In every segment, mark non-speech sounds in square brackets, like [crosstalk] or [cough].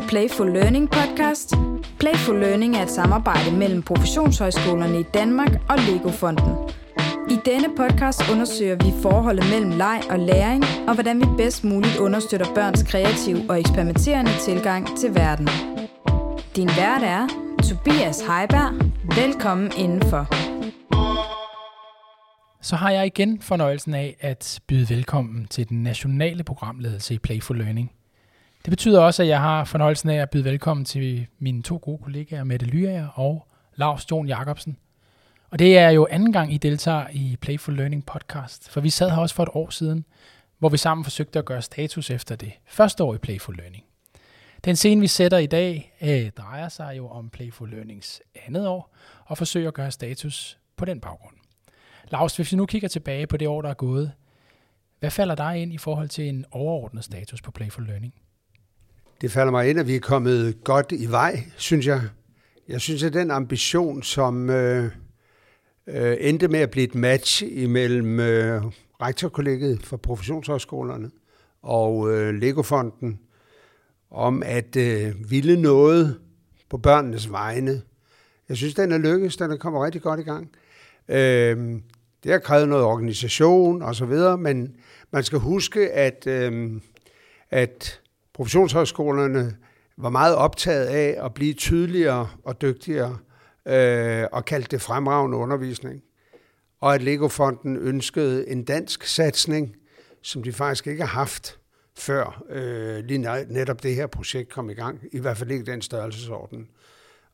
til Playful Learning podcast. Playful Learning er et samarbejde mellem professionshøjskolerne i Danmark og Lego-fonden. I denne podcast undersøger vi forholdet mellem leg og læring, og hvordan vi bedst muligt understøtter børns kreative og eksperimenterende tilgang til verden. Din vært er Tobias Heiberg. Velkommen indenfor. Så har jeg igen fornøjelsen af at byde velkommen til den nationale programledelse i Playful Learning. Det betyder også, at jeg har fornøjelsen af at byde velkommen til mine to gode kollegaer, Mette Lyager og Lars Jon Jacobsen. Og det er jo anden gang, I deltager i Playful Learning podcast, for vi sad her også for et år siden, hvor vi sammen forsøgte at gøre status efter det første år i Playful Learning. Den scene, vi sætter i dag, øh, drejer sig jo om Playful Learnings andet år, og forsøger at gøre status på den baggrund. Lars, hvis vi nu kigger tilbage på det år, der er gået, hvad falder dig ind i forhold til en overordnet status på Playful Learning? Det falder mig ind, at vi er kommet godt i vej, synes jeg. Jeg synes, at den ambition, som øh, øh, endte med at blive et match imellem øh, rektorkollegiet for professionshøjskolerne og øh, Legofonden, om at øh, ville noget på børnenes vegne. Jeg synes, den er lykkedes. Den er kommet rigtig godt i gang. Øh, det har krævet noget organisation og så videre, men man skal huske, at, øh, at professionshøjskolerne var meget optaget af at blive tydeligere og dygtigere øh, og kaldte det fremragende undervisning. Og at Legofonden ønskede en dansk satsning, som de faktisk ikke har haft før øh, lige netop det her projekt kom i gang. I hvert fald ikke den størrelsesorden.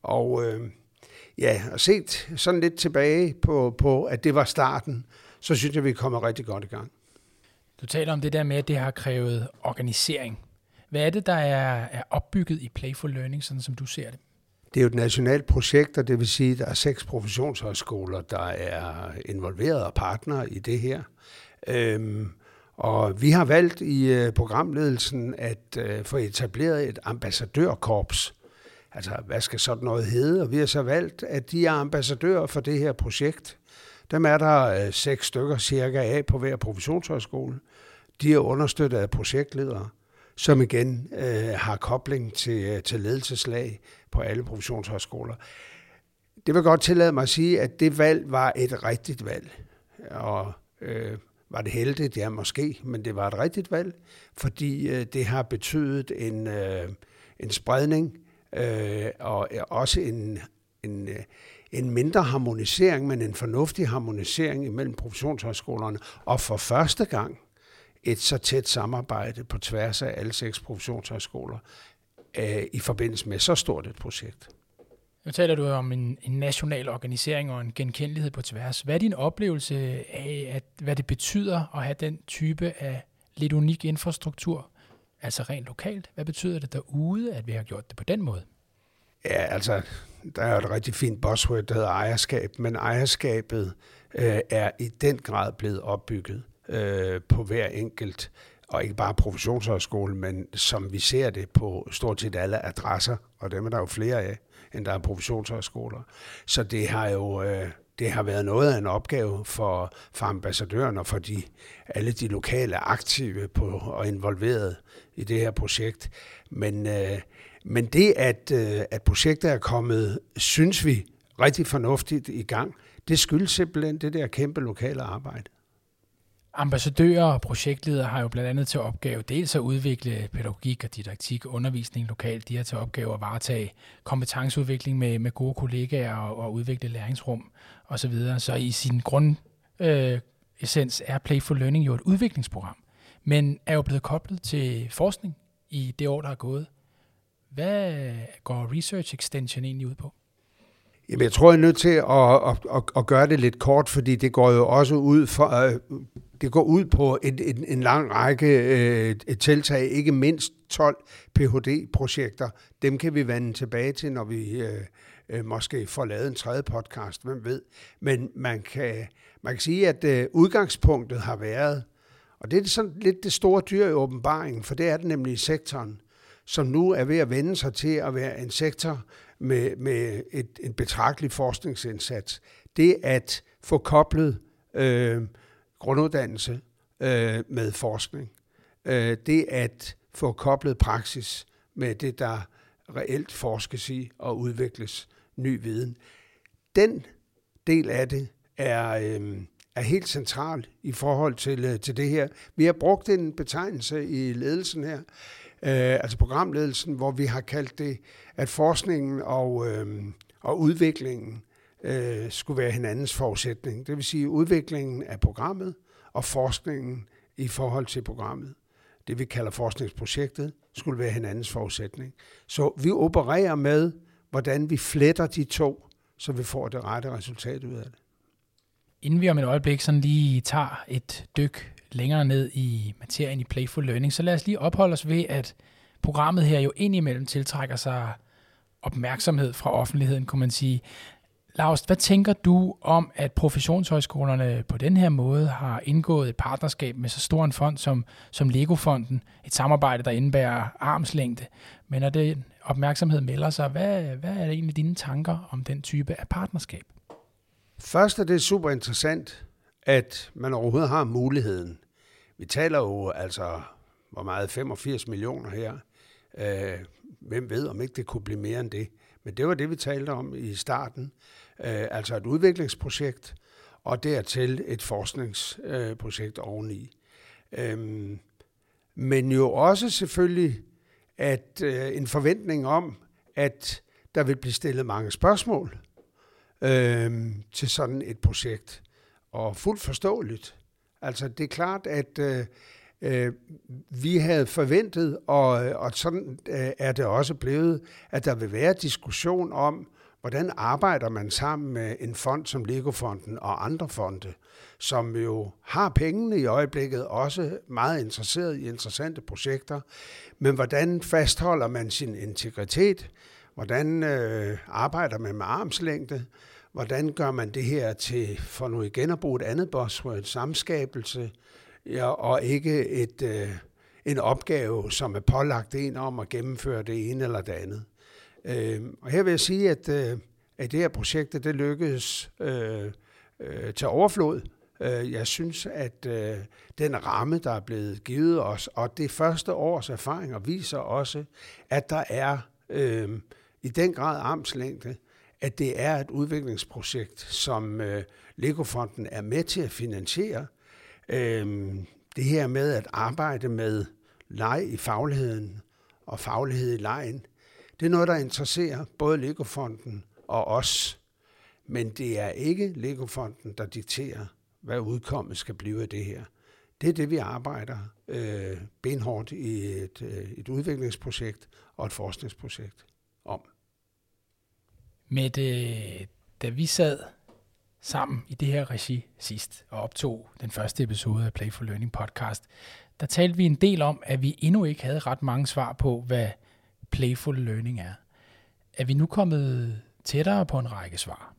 Og øh, ja, og set sådan lidt tilbage på, på, at det var starten, så synes jeg, vi kommer rigtig godt i gang. Du taler om det der med, at det har krævet organisering. Hvad er det, der er, er opbygget i Playful Learning, sådan som du ser det? Det er jo et nationalt projekt, og det vil sige, at der er seks professionshøjskoler, der er involveret og partnere i det her. Øhm, og vi har valgt i øh, programledelsen at øh, få etableret et ambassadørkorps. Altså, hvad skal sådan noget hedde? Og vi har så valgt, at de er ambassadører for det her projekt. Dem er der øh, seks stykker cirka af på hver professionshøjskole. De er understøttet af projektledere som igen øh, har kobling til, øh, til ledelseslag på alle professionshøjskoler. Det vil godt tillade mig at sige, at det valg var et rigtigt valg. Og øh, var det heldigt? Ja, måske, men det var et rigtigt valg, fordi øh, det har betydet en, øh, en spredning øh, og øh, også en, en, øh, en mindre harmonisering, men en fornuftig harmonisering imellem professionshøjskolerne. Og for første gang et så tæt samarbejde på tværs af alle seks professionshøjskoler øh, i forbindelse med så stort et projekt. Nu taler du om en, en national organisering og en genkendelighed på tværs. Hvad er din oplevelse af, at, hvad det betyder at have den type af lidt unik infrastruktur, altså rent lokalt? Hvad betyder det derude, at vi har gjort det på den måde? Ja, altså, der er jo et rigtig fint buzzword, der hedder ejerskab, men ejerskabet øh, er i den grad blevet opbygget øh, på hver enkelt, og ikke bare professionshøjskole, men som vi ser det på stort set alle adresser, og dem er der jo flere af, end der er professionshøjskoler. Så det har jo øh, det har været noget af en opgave for, for ambassadøren og for de, alle de lokale aktive på, og involveret i det her projekt. Men, øh, men det, at, øh, at projektet er kommet, synes vi, rigtig fornuftigt i gang, det skyldes simpelthen det der kæmpe lokale arbejde. Ambassadører og projektledere har jo blandt andet til opgave dels at udvikle pædagogik og didaktik undervisning lokalt. De har til opgave at varetage kompetenceudvikling med, med gode kollegaer og, og udvikle læringsrum osv. Så, så i sin grund øh, essens er Playful Learning jo et udviklingsprogram, men er jo blevet koblet til forskning i det år, der er gået. Hvad går Research Extension egentlig ud på? Jamen, jeg tror, jeg er nødt til at, at, at, at gøre det lidt kort, fordi det går jo også ud for, øh, det går ud på en, en, en lang række øh, tiltag, ikke mindst 12 Ph.D.-projekter. Dem kan vi vende tilbage til, når vi øh, øh, måske får lavet en tredje podcast, hvem ved. Men man kan, man kan sige, at øh, udgangspunktet har været, og det er sådan lidt det store dyr i åbenbaringen, for det er det nemlig i sektoren, som nu er ved at vende sig til at være en sektor med, med et, en betragtelig forskningsindsats. Det at få koblet øh, grunduddannelse øh, med forskning. Øh, det at få koblet praksis med det, der reelt forskes i og udvikles ny viden. Den del af det er, øh, er helt central i forhold til, øh, til det her. Vi har brugt en betegnelse i ledelsen her, øh, altså programledelsen, hvor vi har kaldt det, at forskningen og, øh, og udviklingen øh, skulle være hinandens forudsætning. Det vil sige udviklingen af programmet og forskningen i forhold til programmet. Det vi kalder forskningsprojektet, skulle være hinandens forudsætning. Så vi opererer med, hvordan vi fletter de to, så vi får det rette resultat ud af det. Inden vi om et øjeblik sådan lige tager et dyk længere ned i materien i Playful Learning, så lad os lige opholde os ved, at programmet her jo indimellem tiltrækker sig opmærksomhed fra offentligheden, kunne man sige. Lars, hvad tænker du om, at professionshøjskolerne på den her måde har indgået et partnerskab med så stor en fond som, som Lego-fonden, et samarbejde, der indebærer armslængde, men når det opmærksomhed melder sig, hvad, hvad er det egentlig dine tanker om den type af partnerskab? Først er det super interessant, at man overhovedet har muligheden. Vi taler jo altså, hvor meget, 85 millioner her. Øh, hvem ved, om ikke det kunne blive mere end det. Men det var det, vi talte om i starten. Øh, altså et udviklingsprojekt, og dertil et forskningsprojekt øh, oveni. Øhm, men jo også selvfølgelig at øh, en forventning om, at der vil blive stillet mange spørgsmål øh, til sådan et projekt. Og fuldt forståeligt. Altså det er klart, at øh, øh, vi havde forventet, og, og sådan øh, er det også blevet, at der vil være diskussion om, hvordan arbejder man sammen med en fond som Legofonden og andre fonde, som jo har pengene i øjeblikket, også meget interesseret i interessante projekter, men hvordan fastholder man sin integritet? Hvordan øh, arbejder man med armslængde? Hvordan gør man det her til, for nu igen at bruge et andet buzzword, samskabelse, ja, og ikke et, øh, en opgave, som er pålagt en om at gennemføre det ene eller det andet. Øh, og her vil jeg sige, at, øh, at det her projekt, det lykkedes øh, øh, til overflod. Øh, jeg synes, at øh, den ramme, der er blevet givet os, og det første års erfaringer viser også, at der er øh, i den grad armslængde, at det er et udviklingsprojekt, som øh, Lego-fonden er med til at finansiere. Øh, det her med at arbejde med leg i fagligheden og faglighed i lejen, det er noget, der interesserer både Lego-fonden og os. Men det er ikke Lego-fonden, der dikterer, hvad udkommet skal blive af det her. Det er det, vi arbejder øh, benhårdt i et, øh, et udviklingsprojekt og et forskningsprojekt om. Med det, da vi sad sammen i det her regi sidst og optog den første episode af Play for Learning podcast, der talte vi en del om, at vi endnu ikke havde ret mange svar på, hvad playful learning er. Er vi nu kommet tættere på en række svar?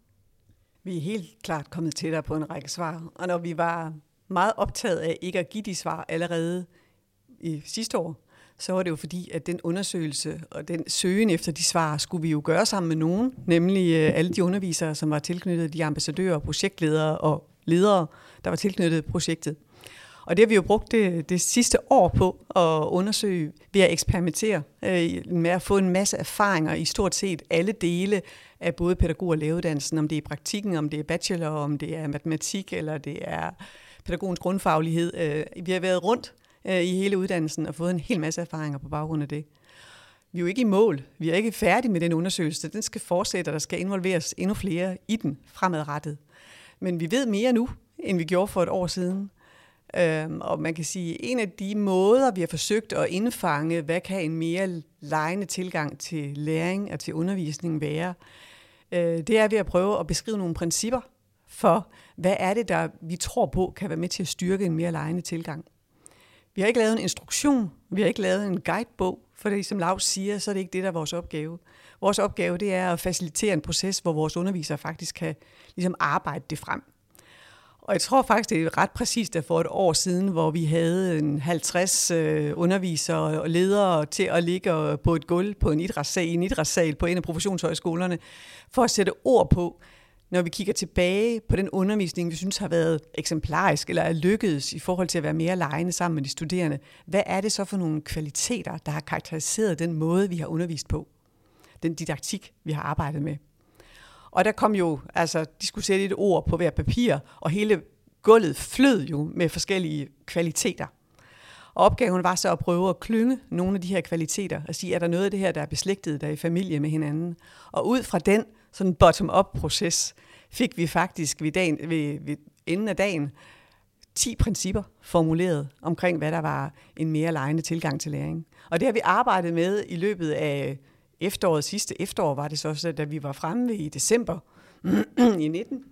Vi er helt klart kommet tættere på en række svar, og når vi var meget optaget af ikke at give de svar allerede i sidste år, så var det jo fordi, at den undersøgelse og den søgen efter de svar skulle vi jo gøre sammen med nogen, nemlig øh, alle de undervisere, som var tilknyttet, de ambassadører, projektledere og ledere, der var tilknyttet projektet. Og det har vi jo brugt det, det sidste år på at undersøge ved at eksperimentere øh, med at få en masse erfaringer i stort set alle dele af både pædagog- og lægeuddannelsen, om det er praktikken, om det er bachelor, om det er matematik, eller det er pædagogens grundfaglighed. Øh, vi har været rundt øh, i hele uddannelsen og fået en hel masse erfaringer på baggrund af det. Vi er jo ikke i mål. Vi er ikke færdige med den undersøgelse. Den skal fortsætte, og der skal involveres endnu flere i den fremadrettet. Men vi ved mere nu, end vi gjorde for et år siden. Øhm, og man kan sige, at en af de måder, vi har forsøgt at indfange, hvad kan en mere lejende tilgang til læring og til undervisning være, øh, det er ved at prøve at beskrive nogle principper for, hvad er det, der vi tror på, kan være med til at styrke en mere lejende tilgang. Vi har ikke lavet en instruktion, vi har ikke lavet en guidebog, for det, som Lars siger, så er det ikke det, der er vores opgave. Vores opgave det er at facilitere en proces, hvor vores undervisere faktisk kan ligesom arbejde det frem. Og jeg tror faktisk, det er ret præcist, at for et år siden, hvor vi havde en 50 øh, undervisere og ledere til at ligge på et gulv på en idrætssal, en idrætssal på en af professionshøjskolerne, for at sætte ord på når vi kigger tilbage på den undervisning, vi synes har været eksemplarisk eller er lykkedes i forhold til at være mere lejende sammen med de studerende, hvad er det så for nogle kvaliteter, der har karakteriseret den måde, vi har undervist på? Den didaktik, vi har arbejdet med. Og der kom jo, altså, de skulle sætte et ord på hver papir, og hele gulvet flød jo med forskellige kvaliteter. Og opgaven var så at prøve at klynge nogle af de her kvaliteter og sige, er der noget af det her, der er beslægtet, der er i familie med hinanden? Og ud fra den sådan bottom-up proces, fik vi faktisk ved, dagen, ved, ved enden af dagen 10 principper formuleret omkring, hvad der var en mere lejende tilgang til læring. Og det har vi arbejdet med i løbet af efteråret, sidste efterår var det så, da vi var fremme i december [clears throat] i 19,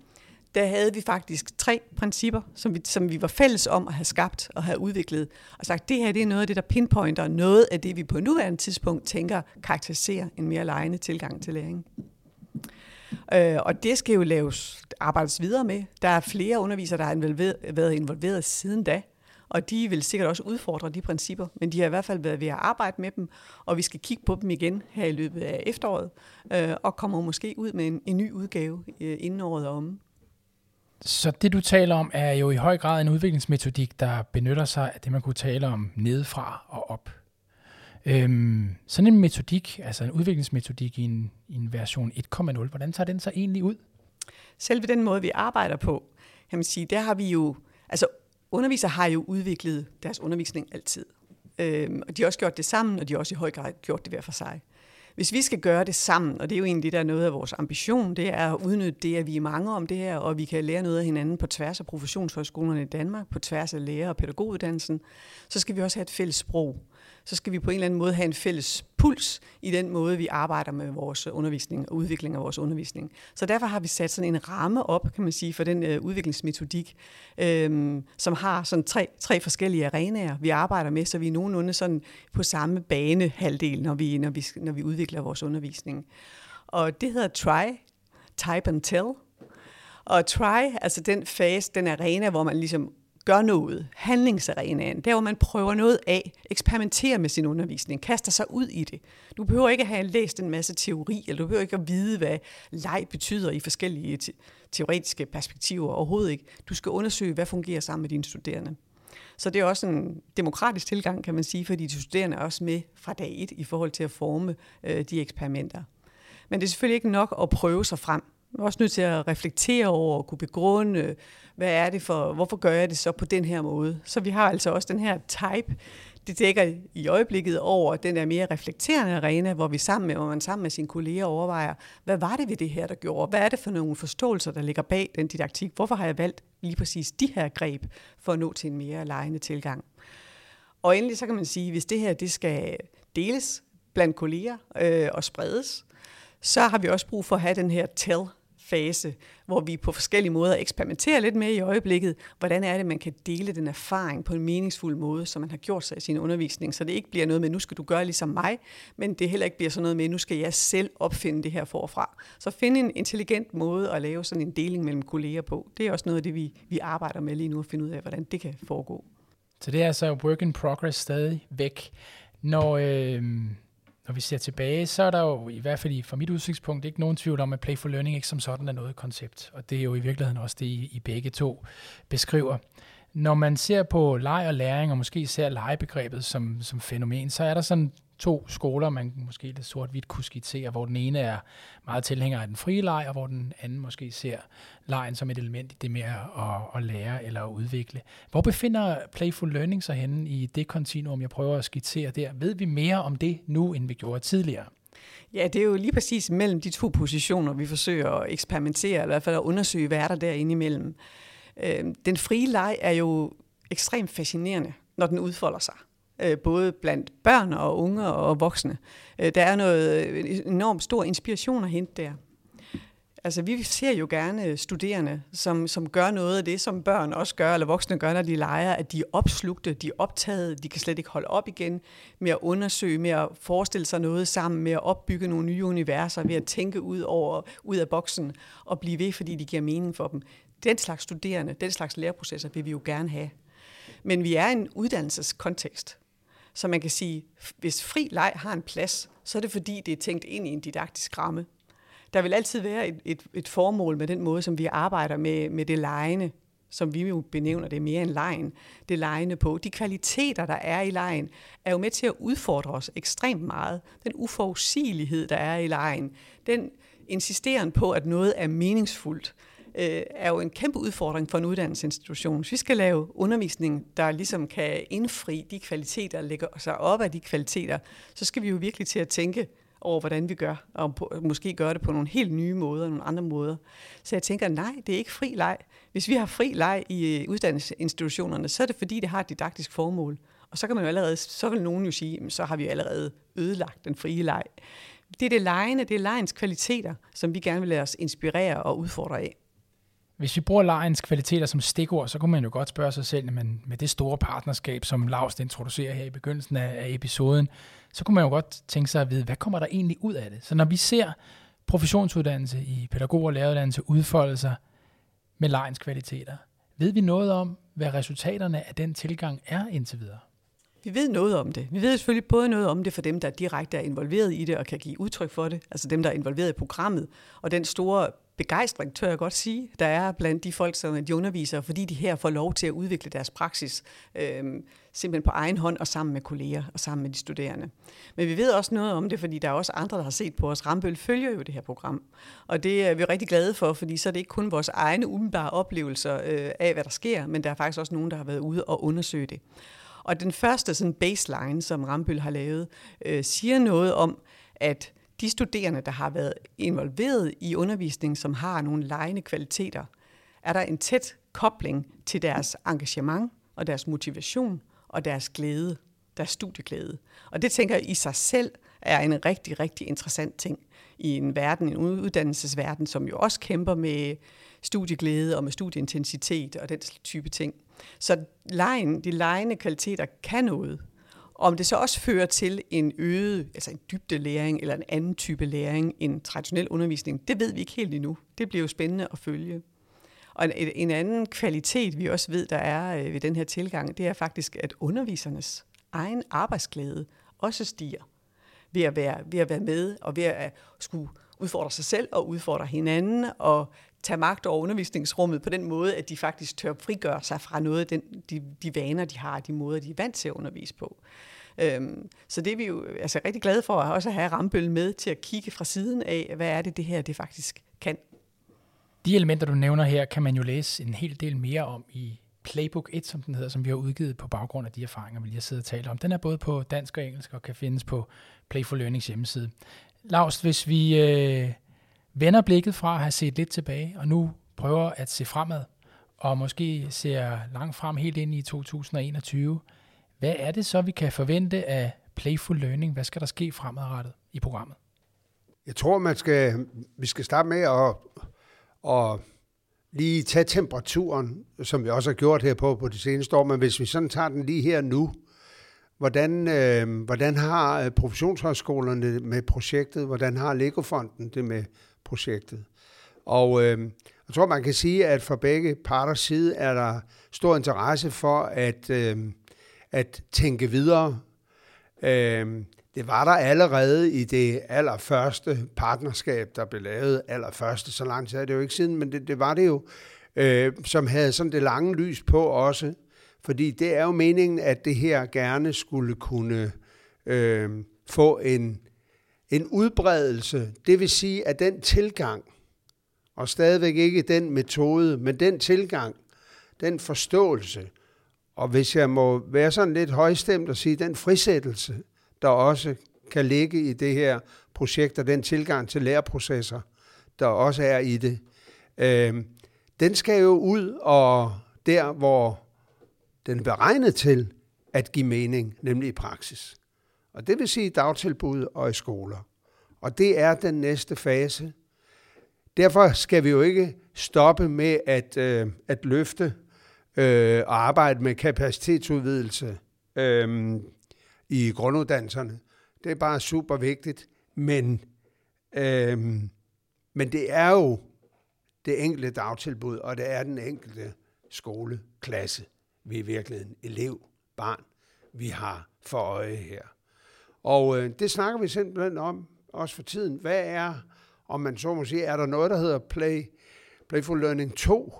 der havde vi faktisk tre principper, som vi, som vi var fælles om at have skabt og have udviklet, og sagt, det her det er noget af det, der pinpointer noget af det, vi på nuværende tidspunkt tænker karakteriserer en mere lejende tilgang til læring. Øh, og det skal jo laves, arbejdes videre med. Der er flere undervisere, der har været involveret siden da, og de vil sikkert også udfordre de principper, men de har i hvert fald været ved at arbejde med dem, og vi skal kigge på dem igen her i løbet af efteråret, øh, og kommer måske ud med en, en ny udgave øh, inden året om. Så det du taler om er jo i høj grad en udviklingsmetodik, der benytter sig af det, man kunne tale om nedefra og op. Øhm, sådan en metodik, altså en udviklingsmetodik i en, i en version 1.0, hvordan tager den så egentlig ud? Selve den måde, vi arbejder på, kan man sige, der har vi jo, altså undervisere har jo udviklet deres undervisning altid. Øhm, og de har også gjort det sammen, og de har også i høj grad gjort det hver for sig. Hvis vi skal gøre det sammen, og det er jo egentlig det, der er noget af vores ambition, det er at udnytte det, at vi er mange om det her, og vi kan lære noget af hinanden på tværs af professionshøjskolerne i Danmark, på tværs af lærer- og pædagoguddannelsen, så skal vi også have et fælles sprog så skal vi på en eller anden måde have en fælles puls i den måde, vi arbejder med vores undervisning og udvikling af vores undervisning. Så derfor har vi sat sådan en ramme op, kan man sige, for den øh, udviklingsmetodik, øh, som har sådan tre, tre forskellige arenaer, vi arbejder med, så vi er nogenlunde sådan på samme banehalvdel, når vi, når vi, når vi udvikler vores undervisning. Og det hedder try, type and tell. Og try, altså den fase, den arena, hvor man ligesom gør noget, handlingsarenaen, der hvor man prøver noget af, eksperimenterer med sin undervisning, kaster sig ud i det. Du behøver ikke at have læst en masse teori, eller du behøver ikke at vide, hvad leg betyder i forskellige te- teoretiske perspektiver, overhovedet ikke. Du skal undersøge, hvad fungerer sammen med dine studerende. Så det er også en demokratisk tilgang, kan man sige, fordi de studerende er også med fra dag et i forhold til at forme øh, de eksperimenter. Men det er selvfølgelig ikke nok at prøve sig frem. Man er også nødt til at reflektere over og kunne begrunde, hvad er det for, hvorfor gør jeg det så på den her måde? Så vi har altså også den her type, det dækker i øjeblikket over den der mere reflekterende arena, hvor vi sammen med, hvor man sammen med sine kolleger overvejer, hvad var det ved det her, der gjorde? Hvad er det for nogle forståelser, der ligger bag den didaktik? Hvorfor har jeg valgt lige præcis de her greb for at nå til en mere lejende tilgang? Og endelig så kan man sige, hvis det her det skal deles blandt kolleger øh, og spredes, så har vi også brug for at have den her tell fase, hvor vi på forskellige måder eksperimenterer lidt med i øjeblikket, hvordan er det, man kan dele den erfaring på en meningsfuld måde, som man har gjort sig i sin undervisning, så det ikke bliver noget med, nu skal du gøre ligesom mig, men det heller ikke bliver sådan noget med, nu skal jeg selv opfinde det her forfra. Så finde en intelligent måde at lave sådan en deling mellem kolleger på, det er også noget af det, vi, vi arbejder med lige nu, at finde ud af, hvordan det kan foregå. Så det er altså work in progress stadig væk. Når, øh, når vi ser tilbage, så er der jo i hvert fald fra mit udsigtspunkt ikke nogen tvivl om, at Playful Learning ikke som sådan er noget koncept. Og det er jo i virkeligheden også det, I, I begge to beskriver. Når man ser på leg og læring, og måske ser legebegrebet som, som fænomen, så er der sådan to skoler, man måske lidt sort-hvidt kunne skitsere, hvor den ene er meget tilhænger af den frie leg, og hvor den anden måske ser lejen som et element i det med at, at lære eller at udvikle. Hvor befinder Playful Learning sig henne i det kontinuum, jeg prøver at skitsere der? Ved vi mere om det nu, end vi gjorde tidligere? Ja, det er jo lige præcis mellem de to positioner, vi forsøger at eksperimentere, eller i hvert fald at undersøge, hvad er der derinde imellem. Øhm, den frie leg er jo ekstremt fascinerende, når den udfolder sig Øh, både blandt børn og unge og voksne. Øh, der er noget øh, enormt stor inspiration at hente der. Altså, vi ser jo gerne studerende, som, som gør noget af det, som børn også gør, eller voksne gør, når de leger, at de er opslugte, de er optaget, de kan slet ikke holde op igen med at undersøge, med at forestille sig noget sammen, med at opbygge nogle nye universer, ved at tænke ud, over, ud af boksen og blive ved, fordi de giver mening for dem. Den slags studerende, den slags læreprocesser vil vi jo gerne have. Men vi er i en uddannelseskontekst, så man kan sige, hvis fri leg har en plads, så er det fordi, det er tænkt ind i en didaktisk ramme. der vil altid være et, et, et formål med den måde, som vi arbejder med, med det lejende, som vi jo benævner det mere end lejen, det lejende på. De kvaliteter, der er i lejen, er jo med til at udfordre os ekstremt meget. Den uforudsigelighed, der er i lejen, den insisterer på, at noget er meningsfuldt, øh, er jo en kæmpe udfordring for en uddannelsesinstitution. Hvis vi skal lave undervisning, der ligesom kan indfri de kvaliteter, der ligger sig op af de kvaliteter, så skal vi jo virkelig til at tænke over, hvordan vi gør, og på, måske gøre det på nogle helt nye måder, nogle andre måder. Så jeg tænker, nej, det er ikke fri leg. Hvis vi har fri leg i øh, uddannelsesinstitutionerne, så er det fordi, det har et didaktisk formål. Og så kan man jo allerede, så vil nogen jo sige, så har vi allerede ødelagt den frie leg. Det er det lejende, det er lejens kvaliteter, som vi gerne vil lade os inspirere og udfordre af. Hvis vi bruger lejens kvaliteter som stikord, så kunne man jo godt spørge sig selv, men med det store partnerskab, som Lars introducerer her i begyndelsen af, episoden, så kunne man jo godt tænke sig at vide, hvad kommer der egentlig ud af det? Så når vi ser professionsuddannelse i pædagog- og læreruddannelse udfolde sig med lejens kvaliteter, ved vi noget om, hvad resultaterne af den tilgang er indtil videre? Vi ved noget om det. Vi ved selvfølgelig både noget om det for dem, der direkte er involveret i det og kan give udtryk for det, altså dem, der er involveret i programmet, og den store begejstring, tør jeg godt sige, der er blandt de folk, som de underviser, fordi de her får lov til at udvikle deres praksis øh, simpelthen på egen hånd og sammen med kolleger og sammen med de studerende. Men vi ved også noget om det, fordi der er også andre, der har set på os. Rambøl følger jo det her program, og det er vi rigtig glade for, fordi så er det ikke kun vores egne umiddelbare oplevelser øh, af, hvad der sker, men der er faktisk også nogen, der har været ude og undersøge det. Og den første sådan baseline, som Rambøl har lavet, øh, siger noget om, at de studerende, der har været involveret i undervisning, som har nogle lejende kvaliteter, er der en tæt kobling til deres engagement og deres motivation og deres glæde, deres studieglæde. Og det tænker jeg i sig selv er en rigtig, rigtig interessant ting i en verden, en uddannelsesverden, som jo også kæmper med studieglæde og med studieintensitet og den type ting. Så lejen, de lejende kvaliteter kan noget, om det så også fører til en øget, altså en dybde læring eller en anden type læring end traditionel undervisning, det ved vi ikke helt endnu. Det bliver jo spændende at følge. Og en, en anden kvalitet, vi også ved, der er øh, ved den her tilgang, det er faktisk, at undervisernes egen arbejdsglæde også stiger ved at være, ved at være med og ved at skulle udfordre sig selv og udfordre hinanden og tage magt over undervisningsrummet på den måde, at de faktisk tør frigøre sig fra noget af den, de, de vaner, de har, de måder, de er vant til at undervise på. Øhm, så det er vi jo altså, rigtig glade for at også have Rambøl med til at kigge fra siden af, hvad er det, det her det faktisk kan. De elementer, du nævner her, kan man jo læse en hel del mere om i Playbook 1, som den hedder, som vi har udgivet på baggrund af de erfaringer, vi lige har siddet og talt om. Den er både på dansk og engelsk og kan findes på Playful Learnings hjemmeside. Lars, hvis vi øh, vender blikket fra at have set lidt tilbage, og nu prøver at se fremad, og måske ser langt frem helt ind i 2021, hvad er det så, vi kan forvente af Playful Learning? Hvad skal der ske fremadrettet i programmet? Jeg tror, man skal, vi skal starte med at, at lige tage temperaturen, som vi også har gjort her på, på det seneste år, men hvis vi sådan tager den lige her nu, hvordan, øh, hvordan har øh, professionshøjskolerne med projektet, hvordan har Legofonden det med projektet? Og øh, jeg tror, man kan sige, at fra begge parters side er der stor interesse for at, øh, at tænke videre. Øh, det var der allerede i det allerførste partnerskab, der blev lavet. Allerførste, så lang tid er det jo ikke siden, men det, det var det jo, øh, som havde sådan det lange lys på også. Fordi det er jo meningen, at det her gerne skulle kunne øh, få en, en udbredelse. Det vil sige, at den tilgang, og stadigvæk ikke den metode, men den tilgang, den forståelse, og hvis jeg må være sådan lidt højstemt og sige, den frisættelse, der også kan ligge i det her projekt, og den tilgang til læreprocesser, der også er i det, øh, den skal jo ud og der, hvor den er beregnet til at give mening, nemlig i praksis. Og det vil sige dagtilbud og i skoler. Og det er den næste fase. Derfor skal vi jo ikke stoppe med at, øh, at løfte øh, og arbejde med kapacitetsudvidelse øh, i grunduddannelserne. Det er bare super vigtigt, men, øh, men det er jo det enkelte dagtilbud, og det er den enkelte skoleklasse, vi i virkeligheden elev, barn, vi har for øje her. Og øh, det snakker vi simpelthen om, også for tiden. Hvad er om man så må sige, er der noget, der hedder Play, Playful Learning 2,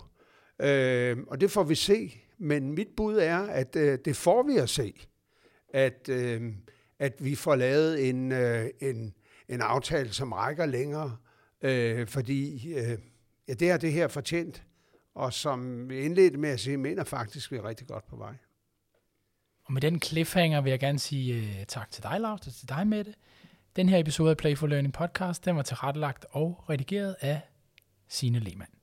øh, og det får vi se. Men mit bud er, at øh, det får vi at se, at, øh, at vi får lavet en, øh, en, en aftale, som rækker længere, øh, fordi øh, ja, det er det her fortjent, og som vi indledte med at sige, mener faktisk, vi er rigtig godt på vej. Og med den cliffhanger vil jeg gerne sige uh, tak til dig, Lars, og til dig, Mette. Den her episode af Play for Learning podcast, den var tilrettelagt og redigeret af Signe Lehmann.